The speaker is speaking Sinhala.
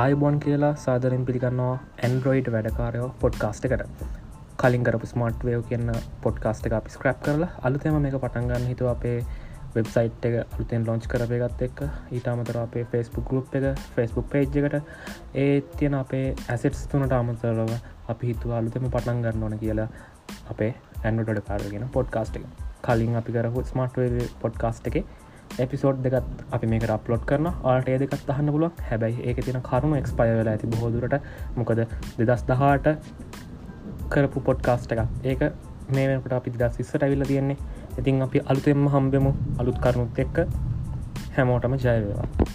ආයිබොන් කියලා සාදරින් පිළිගන්නවා ඇන්ඩරෝයිඩ් වැඩකාරයෝ පොඩ්කාස්ට එකට. කලින් කරපු ස්මර්ට් වයෝ කියන්න පොඩ්කාස්ට එක අපි ස්ක්‍රප් කරලා අලුතම මේක පටන්ගන්න හිතුව අපේ වෙබ්සයිට් එක අලුතෙන් ලොංච් කරපයගත් එක් ඊට අමතර අපේ ෆෙස්බුක් ගරුප් එක ෆෙස්බුක් පේජ් එකට. ඒ තියෙන අපේ ඇසෙට්ස් තුනට අමතරව අපි හිතුව අලුතම පටන් ගන්න ඕන කියලා අපේ ඇන්ඩඩ පාරගෙන පොඩ්කාස්ට එක. කලින් අපි කරහු ස්මර්ට් පොඩ්කාස්ට එක එපිසෝඩ් දෙකත් අපි මේක අප්ලෝඩ් කරන ආට ඒ දෙකත් අහන්න පුළුවක් හැබැයි ඒක තින කරුණු එක්ස්පය වෙලා ඇති බොහෝදුරට මොකද දෙදස් දහට කරපු පොඩ්කාස්ට එකක්. ඒක මේකට අපි දස් ඉස්සට ඇවිල්ල තියෙන්නේ. ඉතින් අපි අලුතෙම හම්බෙමු. අලුත් කරුණුත් එක්ක හැමෝටම ජයවේවා